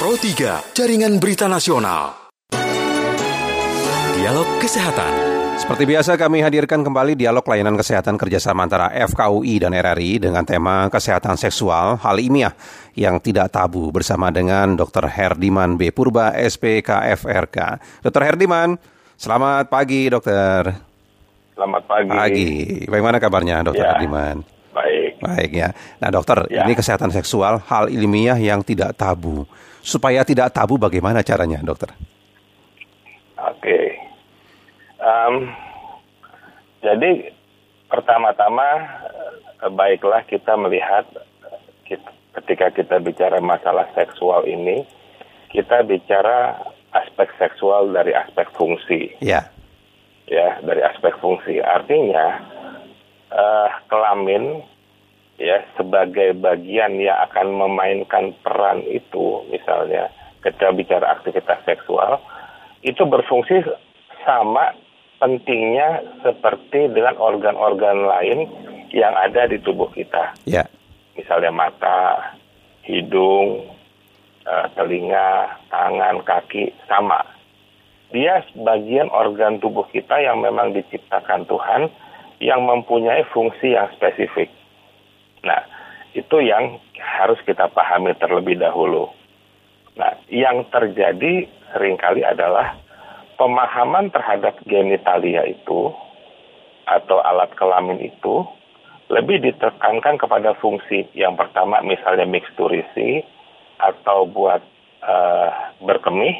Pro 3, Jaringan Berita Nasional. Dialog Kesehatan. Seperti biasa kami hadirkan kembali dialog layanan kesehatan kerjasama antara FKUI dan RRI dengan tema kesehatan seksual hal ilmiah yang tidak tabu bersama dengan Dr. Herdiman B. Purba SPKFRK. Dr. Herdiman, selamat pagi dokter. Selamat pagi. Pagi. Bagaimana kabarnya Dr. Ya. Herdiman? Baik. Baik ya. Nah dokter, Ya. ini kesehatan seksual hal ilmiah yang tidak tabu. Supaya tidak tabu bagaimana caranya dokter? Oke. Em, jadi pertama-tama eh, baiklah kita melihat eh, kita- ketika kita bicara masalah seksual ini, kita bicara aspek seksual dari aspek fungsi. Ya. ya dari aspek fungsi artinya eh, kelamin ya sebagai bagian yang akan memainkan peran itu misalnya ketika bicara aktivitas seksual itu berfungsi sama pentingnya seperti dengan organ-organ lain yang ada di tubuh kita Ya. misalnya mata, hidung, eh, telinga, tangan, kaki sama. Dia bagian organ tubuh kita yang memang diciptakan Tuhan yang mempunyai fungsi yang spesifik. Nah, itu yang harus kita pahami terlebih dahulu. Nah, yang terjadi sering kali adalah pemahaman terhadap genitalia itu atau alat kelamin itu lebih ditekankan kepada fungsi yang pertama misalnya mixturisi atau buat eh, berkemih,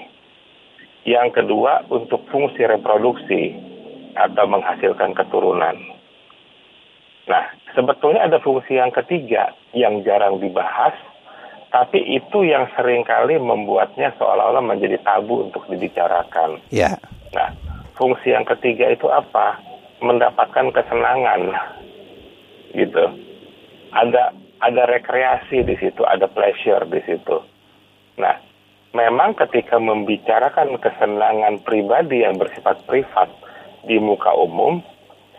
yang kedua untuk fungsi reproduksi atau menghasilkan keturunan. Nah, sebetulnya ada fungsi yang ketiga yang jarang dibahas, tapi itu yang sering kali membuatnya seolah-olah menjadi tabu untuk dibicarakan. Ya. Nah, fungsi yang ketiga itu apa? Mendapatkan kesenangan, gitu. Ada ada rekreasi di situ, ada pleasure di situ. Nah, memang ketika membicarakan kesenangan pribadi yang bersifat privat di muka umum,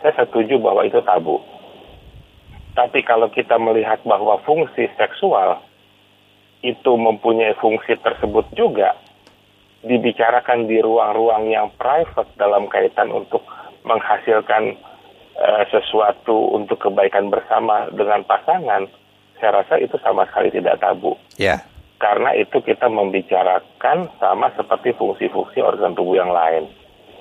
saya setuju bahwa itu tabu. Tapi kalau kita melihat bahwa fungsi seksual itu mempunyai fungsi tersebut juga, dibicarakan di ruang-ruang yang private dalam kaitan untuk menghasilkan eh, sesuatu untuk kebaikan bersama dengan pasangan, saya rasa itu sama sekali tidak tabu. Ya. Karena itu kita membicarakan sama seperti fungsi-fungsi organ tubuh yang lain.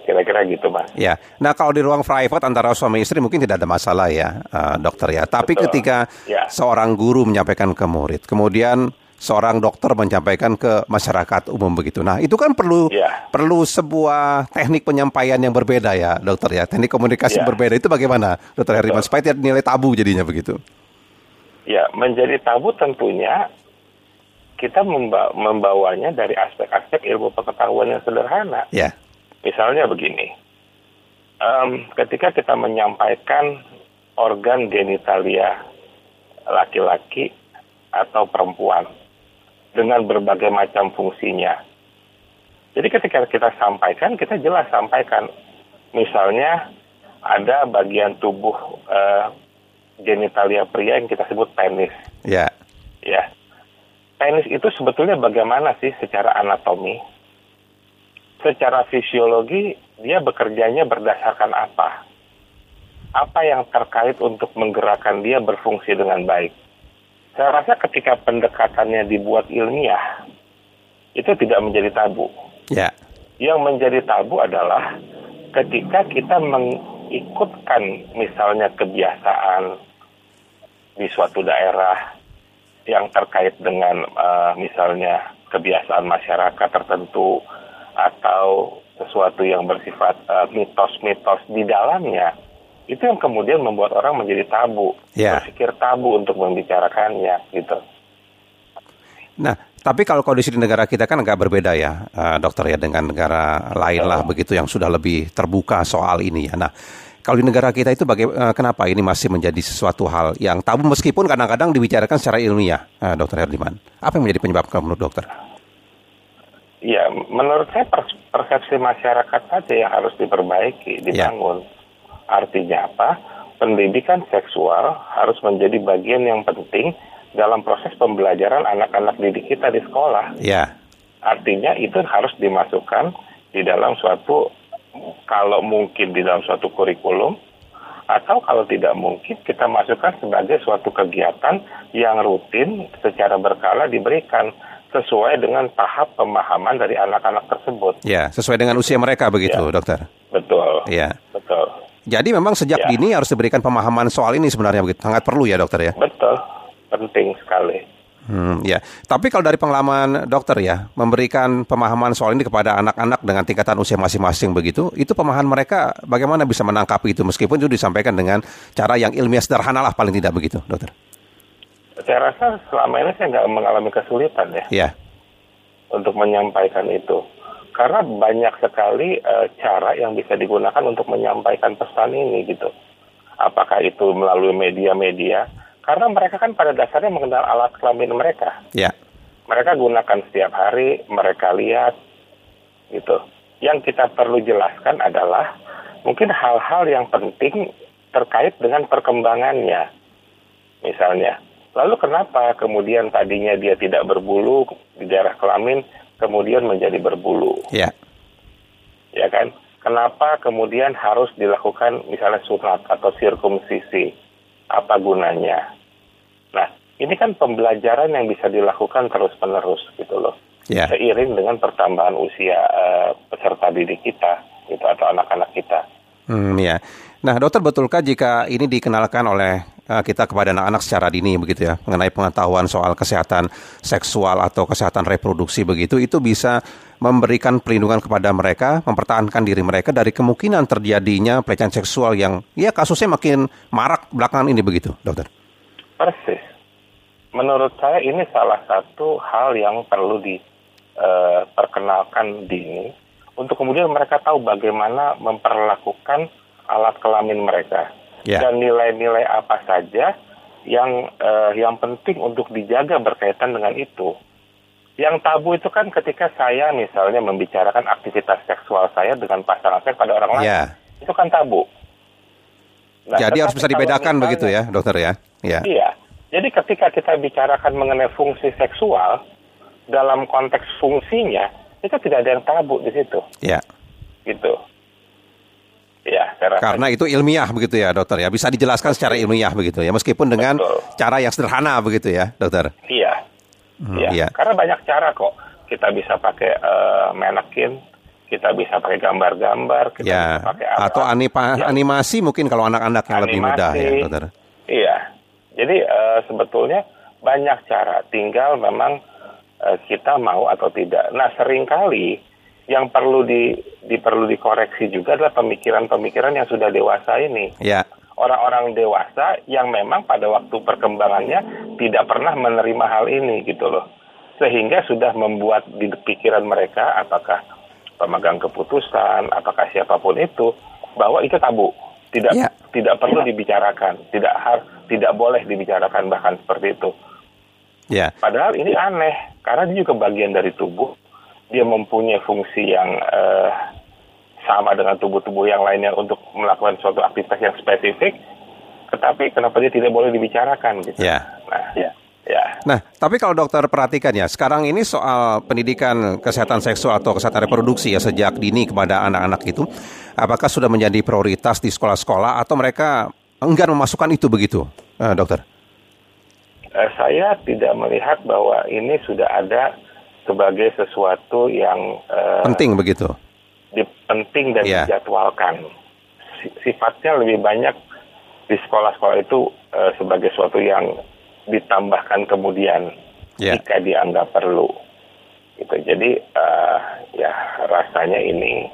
Kira-kira gitu, Mas. Ya, nah kalau di ruang private antara suami istri mungkin tidak ada masalah ya, eh, dokter ya. Tapi Betul. ketika Ya. seorang guru menyampaikan ke murid, kemudian seorang dokter menyampaikan ke masyarakat umum begitu. Nah, itu kan perlu Ya. perlu sebuah teknik penyampaian yang berbeda ya, dokter ya. Teknik komunikasi Ya. berbeda itu bagaimana, dokter Herdiman? Supaya tidak nilai tabu jadinya begitu. Ya, menjadi tabu tentunya kita memba- membawanya dari aspek-aspek ilmu pengetahuan yang sederhana. Ya, Misalnya begini, em, ketika kita menyampaikan organ genitalia laki-laki atau perempuan dengan berbagai macam fungsinya. Jadi ketika kita sampaikan, kita jelas sampaikan. Misalnya ada bagian tubuh eh, genitalia pria yang kita sebut penis. ya, Ya, penis itu sebetulnya bagaimana sih secara anatomi? Secara fisiologi dia bekerjanya berdasarkan apa? Apa yang terkait untuk menggerakkan dia berfungsi dengan baik? Saya rasa ketika pendekatannya dibuat ilmiah, itu tidak menjadi tabu. ya, Yang menjadi tabu adalah ketika kita mengikutkan misalnya kebiasaan di suatu daerah yang terkait dengan eh, misalnya kebiasaan masyarakat tertentu atau sesuatu yang bersifat eh, mitos-mitos di dalamnya itu yang kemudian membuat orang menjadi tabu Ya. berpikir tabu untuk membicarakannya gitu Nah, tapi kalau kondisi di negara kita kan agak berbeda ya, eh, dokter ya dengan negara lain lah begitu yang sudah lebih terbuka soal ini ya. Nah, kalau di negara kita itu bagaimana kenapa ini masih menjadi sesuatu hal yang tabu meskipun kadang-kadang dibicarakan secara ilmiah, eh, dokter Herdiman? Apa yang menjadi penyebab kamu menurut dokter? Ya, menurut saya pers- persepsi masyarakat saja yang harus diperbaiki, dibangun. Artinya apa? Pendidikan seksual harus menjadi bagian yang penting dalam proses pembelajaran anak-anak didik kita di sekolah. Ya, Artinya itu harus dimasukkan di dalam suatu kalau mungkin di dalam suatu kurikulum atau kalau tidak mungkin kita masukkan sebagai suatu kegiatan yang rutin secara berkala diberikan sesuai dengan tahap pemahaman dari anak-anak tersebut. Ya, sesuai dengan usia mereka begitu, ya. dokter. Betul. Ya. Betul. Jadi memang sejak ya. dini harus diberikan pemahaman soal ini sebenarnya begitu. Sangat perlu ya, dokter ya. Betul. Penting sekali. Hmm, ya. Tapi kalau dari pengalaman dokter ya, memberikan pemahaman soal ini kepada anak-anak dengan tingkatan usia masing-masing begitu, itu pemahaman mereka bagaimana bisa menangkap itu meskipun itu disampaikan dengan cara yang ilmiah sederhana lah paling tidak begitu, dokter. Saya rasa selama ini saya nggak mengalami kesulitan ya. Ya. Untuk menyampaikan itu. Karena banyak sekali uh, cara yang bisa digunakan untuk menyampaikan pesan ini gitu. Apakah itu melalui media-media karena mereka kan pada dasarnya mengenal alat kelamin mereka. Ya. Mereka gunakan setiap hari, mereka lihat, gitu. Yang kita perlu jelaskan adalah mungkin hal-hal yang penting terkait dengan perkembangannya. Misalnya, lalu kenapa kemudian tadinya dia tidak berbulu di daerah kelamin, kemudian menjadi berbulu? Ya. Ya kan? Kenapa kemudian harus dilakukan misalnya sunat atau sirkumsisi? apa gunanya. Nah, ini kan pembelajaran yang bisa dilakukan terus-menerus gitu loh. Yeah. Seiring dengan pertambahan usia uh, peserta didik kita gitu atau anak-anak kita. Hmm, ya. Nah, dokter betulkah jika ini dikenalkan oleh uh, kita kepada anak-anak secara dini begitu ya, mengenai pengetahuan soal kesehatan seksual atau kesehatan reproduksi begitu, itu bisa memberikan perlindungan kepada mereka, mempertahankan diri mereka dari kemungkinan terjadinya pelecehan seksual yang ya kasusnya makin marak belakangan ini begitu, dokter? Persis. Menurut saya ini salah satu hal yang perlu diperkenalkan uh, dini untuk kemudian mereka tahu bagaimana memperlakukan alat kelamin mereka yeah. dan nilai-nilai apa saja yang uh, yang penting untuk dijaga berkaitan dengan itu. Yang tabu itu kan ketika saya misalnya membicarakan aktivitas seksual saya dengan pasangan saya pada orang lain, yeah. itu kan tabu. Nah, Jadi harus bisa dibedakan misalnya, begitu ya, dokter ya? Yeah. Iya. Jadi ketika kita bicarakan mengenai fungsi seksual dalam konteks fungsinya, itu tidak ada yang tabu di situ. Iya. Gitu. Ya, Karena itu ilmiah begitu ya, dokter ya. Bisa dijelaskan secara ilmiah begitu ya, meskipun dengan Betul. cara yang sederhana begitu ya, dokter. Iya. Hmm, iya. iya. Karena banyak cara kok. Kita bisa pakai uh, manekin, kita bisa pakai gambar-gambar, kita ya. bisa pakai apa. Atau animasi, ya. animasi mungkin kalau anak-anak yang animasi, lebih mudah ya, dokter. Iya. Jadi uh, sebetulnya banyak cara, tinggal memang uh, kita mau atau tidak. Nah, sering kali yang perlu di, di perlu dikoreksi juga adalah pemikiran-pemikiran yang sudah dewasa ini. Ya. Orang-orang dewasa yang memang pada waktu perkembangannya tidak pernah menerima hal ini gitu loh. Sehingga sudah membuat di pikiran mereka apakah pemegang keputusan, apakah siapa pun itu bahwa itu tabu. Tidak ya. tidak perlu dibicarakan, tidak har, tidak boleh dibicarakan bahkan seperti itu. Ya. Padahal ini aneh karena dia juga bagian dari tubuh dia mempunyai fungsi yang uh, sama dengan tubuh-tubuh yang lainnya untuk melakukan suatu aktivitas yang spesifik, tetapi kenapa dia tidak boleh dibicarakan gitu? Ya. Nah, ya. Ya. Nah, tapi kalau dokter perhatikan ya, sekarang ini soal pendidikan kesehatan seksual atau kesehatan reproduksi ya sejak dini kepada anak-anak itu, apakah sudah menjadi prioritas di sekolah-sekolah atau mereka enggan memasukkan itu begitu, eh, dokter? Eh, saya tidak melihat bahwa ini sudah ada sebagai sesuatu yang uh, penting begitu. Penting dan yeah. dijadwalkan. Sifatnya lebih banyak di sekolah-sekolah itu uh, sebagai sesuatu yang ditambahkan kemudian yeah. jika dianggap perlu. Gitu. Jadi uh, ya rasanya ini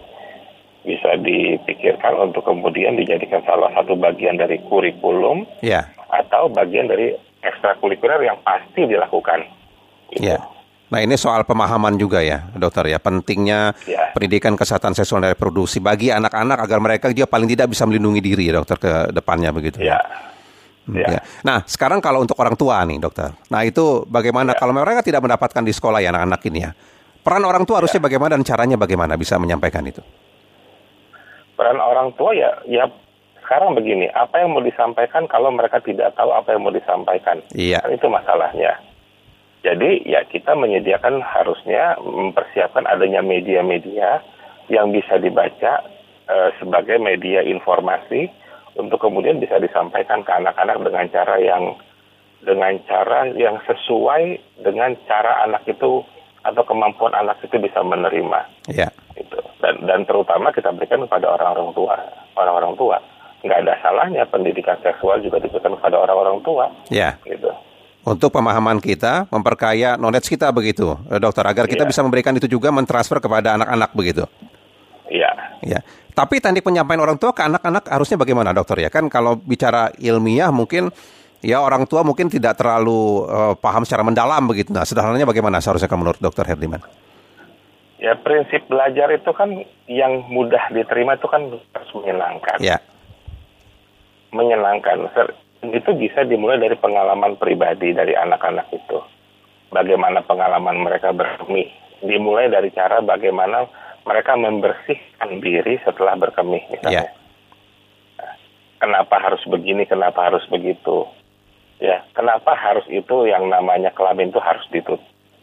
bisa dipikirkan untuk kemudian dijadikan salah satu bagian dari kurikulum yeah. atau bagian dari ekstrakurikuler yang pasti dilakukan. Gitu. Yeah. Nah ini soal pemahaman juga ya dokter ya pentingnya ya. pendidikan kesehatan seksual dan reproduksi bagi anak-anak agar mereka dia paling tidak bisa melindungi diri ya dokter ke depannya begitu ya. Hmm, ya. ya. Nah sekarang kalau untuk orang tua nih dokter, nah itu bagaimana ya. kalau mereka tidak mendapatkan di sekolah ya anak-anak ini ya peran orang tua harusnya ya. bagaimana dan caranya bagaimana bisa menyampaikan itu? Peran orang tua ya ya sekarang begini apa yang mau disampaikan kalau mereka tidak tahu apa yang mau disampaikan? Iya. Kan itu masalahnya Jadi ya kita menyediakan harusnya mempersiapkan adanya media-media yang bisa dibaca uh, sebagai media informasi untuk kemudian bisa disampaikan ke anak-anak dengan cara yang dengan cara yang sesuai dengan cara anak itu atau kemampuan anak itu bisa menerima. Ya. Itu. Dan dan terutama kita berikan kepada orang-orang tua, orang-orang tua. Nggak ada salahnya pendidikan seksual juga diberikan kepada orang-orang tua. Ya. Gitu untuk pemahaman kita, memperkaya knowledge kita begitu, eh, dokter, agar kita ya. bisa memberikan itu juga mentransfer kepada anak-anak begitu. Iya. Ya. Tapi teknik penyampaian orang tua ke anak-anak harusnya bagaimana, dokter ya? Kan kalau bicara ilmiah mungkin ya orang tua mungkin tidak terlalu uh, paham secara mendalam begitu. Nah, sederhananya bagaimana seharusnya menurut dokter Herdiman? Ya prinsip belajar itu kan yang mudah diterima itu kan harus menyenangkan. Ya. Menyenangkan itu bisa dimulai dari pengalaman pribadi dari anak-anak itu. Bagaimana pengalaman mereka berkemih. Dimulai dari cara bagaimana mereka membersihkan diri setelah berkemih misalnya. Yeah. Kenapa harus begini, kenapa harus begitu. Ya, kenapa harus itu yang namanya kelamin itu harus ditutup.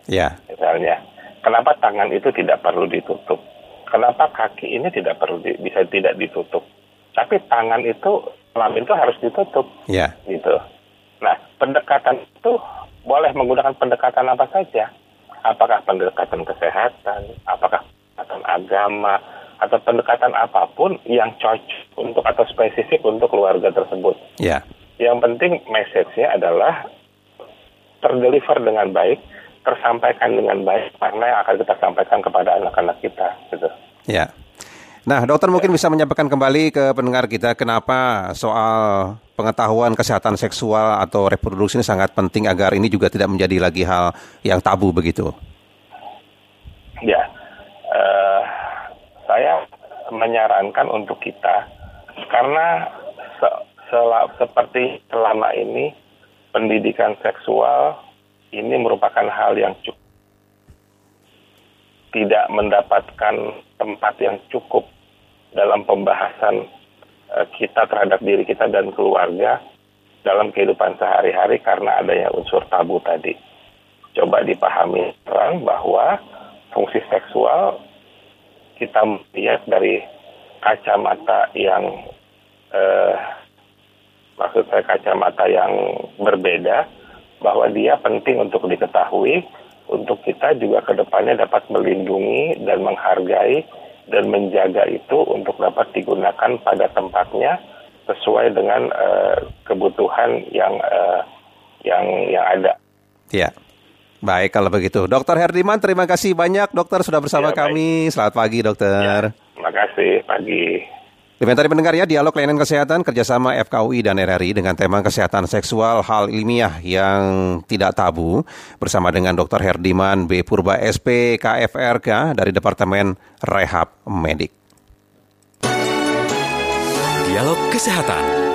Ya. Misalnya, kenapa tangan itu tidak perlu ditutup? Kenapa kaki ini tidak perlu di, bisa tidak ditutup? Tapi tangan itu kelamin itu harus ditutup. Ya. Gitu. Nah, pendekatan itu boleh menggunakan pendekatan apa saja. Apakah pendekatan kesehatan, apakah pendekatan agama, atau pendekatan apa pun yang cocok untuk atau spesifik untuk keluarga tersebut. Ya. Yang penting message-nya adalah terdeliver dengan baik, tersampaikan dengan baik, karena yang akan kita sampaikan kepada anak-anak kita. Gitu. Ya. Nah, dokter mungkin bisa menyampaikan kembali ke pendengar kita kenapa soal pengetahuan kesehatan seksual atau reproduksi ini sangat penting agar ini juga tidak menjadi lagi hal yang tabu begitu. Ya, uh, saya menyarankan untuk kita karena se sel seperti selama ini pendidikan seksual ini merupakan hal yang cukup tidak mendapatkan tempat yang cukup dalam pembahasan uh, kita terhadap diri kita dan keluarga dalam kehidupan sehari-hari karena adanya unsur tabu tadi. Coba dipahami terang bahwa fungsi seksual kita melihat dari kacamata yang uh, maksud saya kacamata yang berbeda bahwa dia penting untuk diketahui untuk kita juga ke depannya dapat melindungi dan menghargai dan menjaga itu untuk dapat digunakan pada tempatnya sesuai dengan uh, kebutuhan yang uh, yang yang ada. Ya. Baik kalau begitu. Dokter Herdiman, terima kasih banyak dokter sudah bersama ya, kami. Selamat pagi dokter. Ya, terima kasih pagi. Demikian tadi mendengar ya dialog layanan kesehatan kerjasama FKUI dan RRI dengan tema kesehatan seksual hal ilmiah yang tidak tabu bersama dengan Dr. Herdiman B. Purba SP KFRK dari Departemen Rehab Medik. Dialog Kesehatan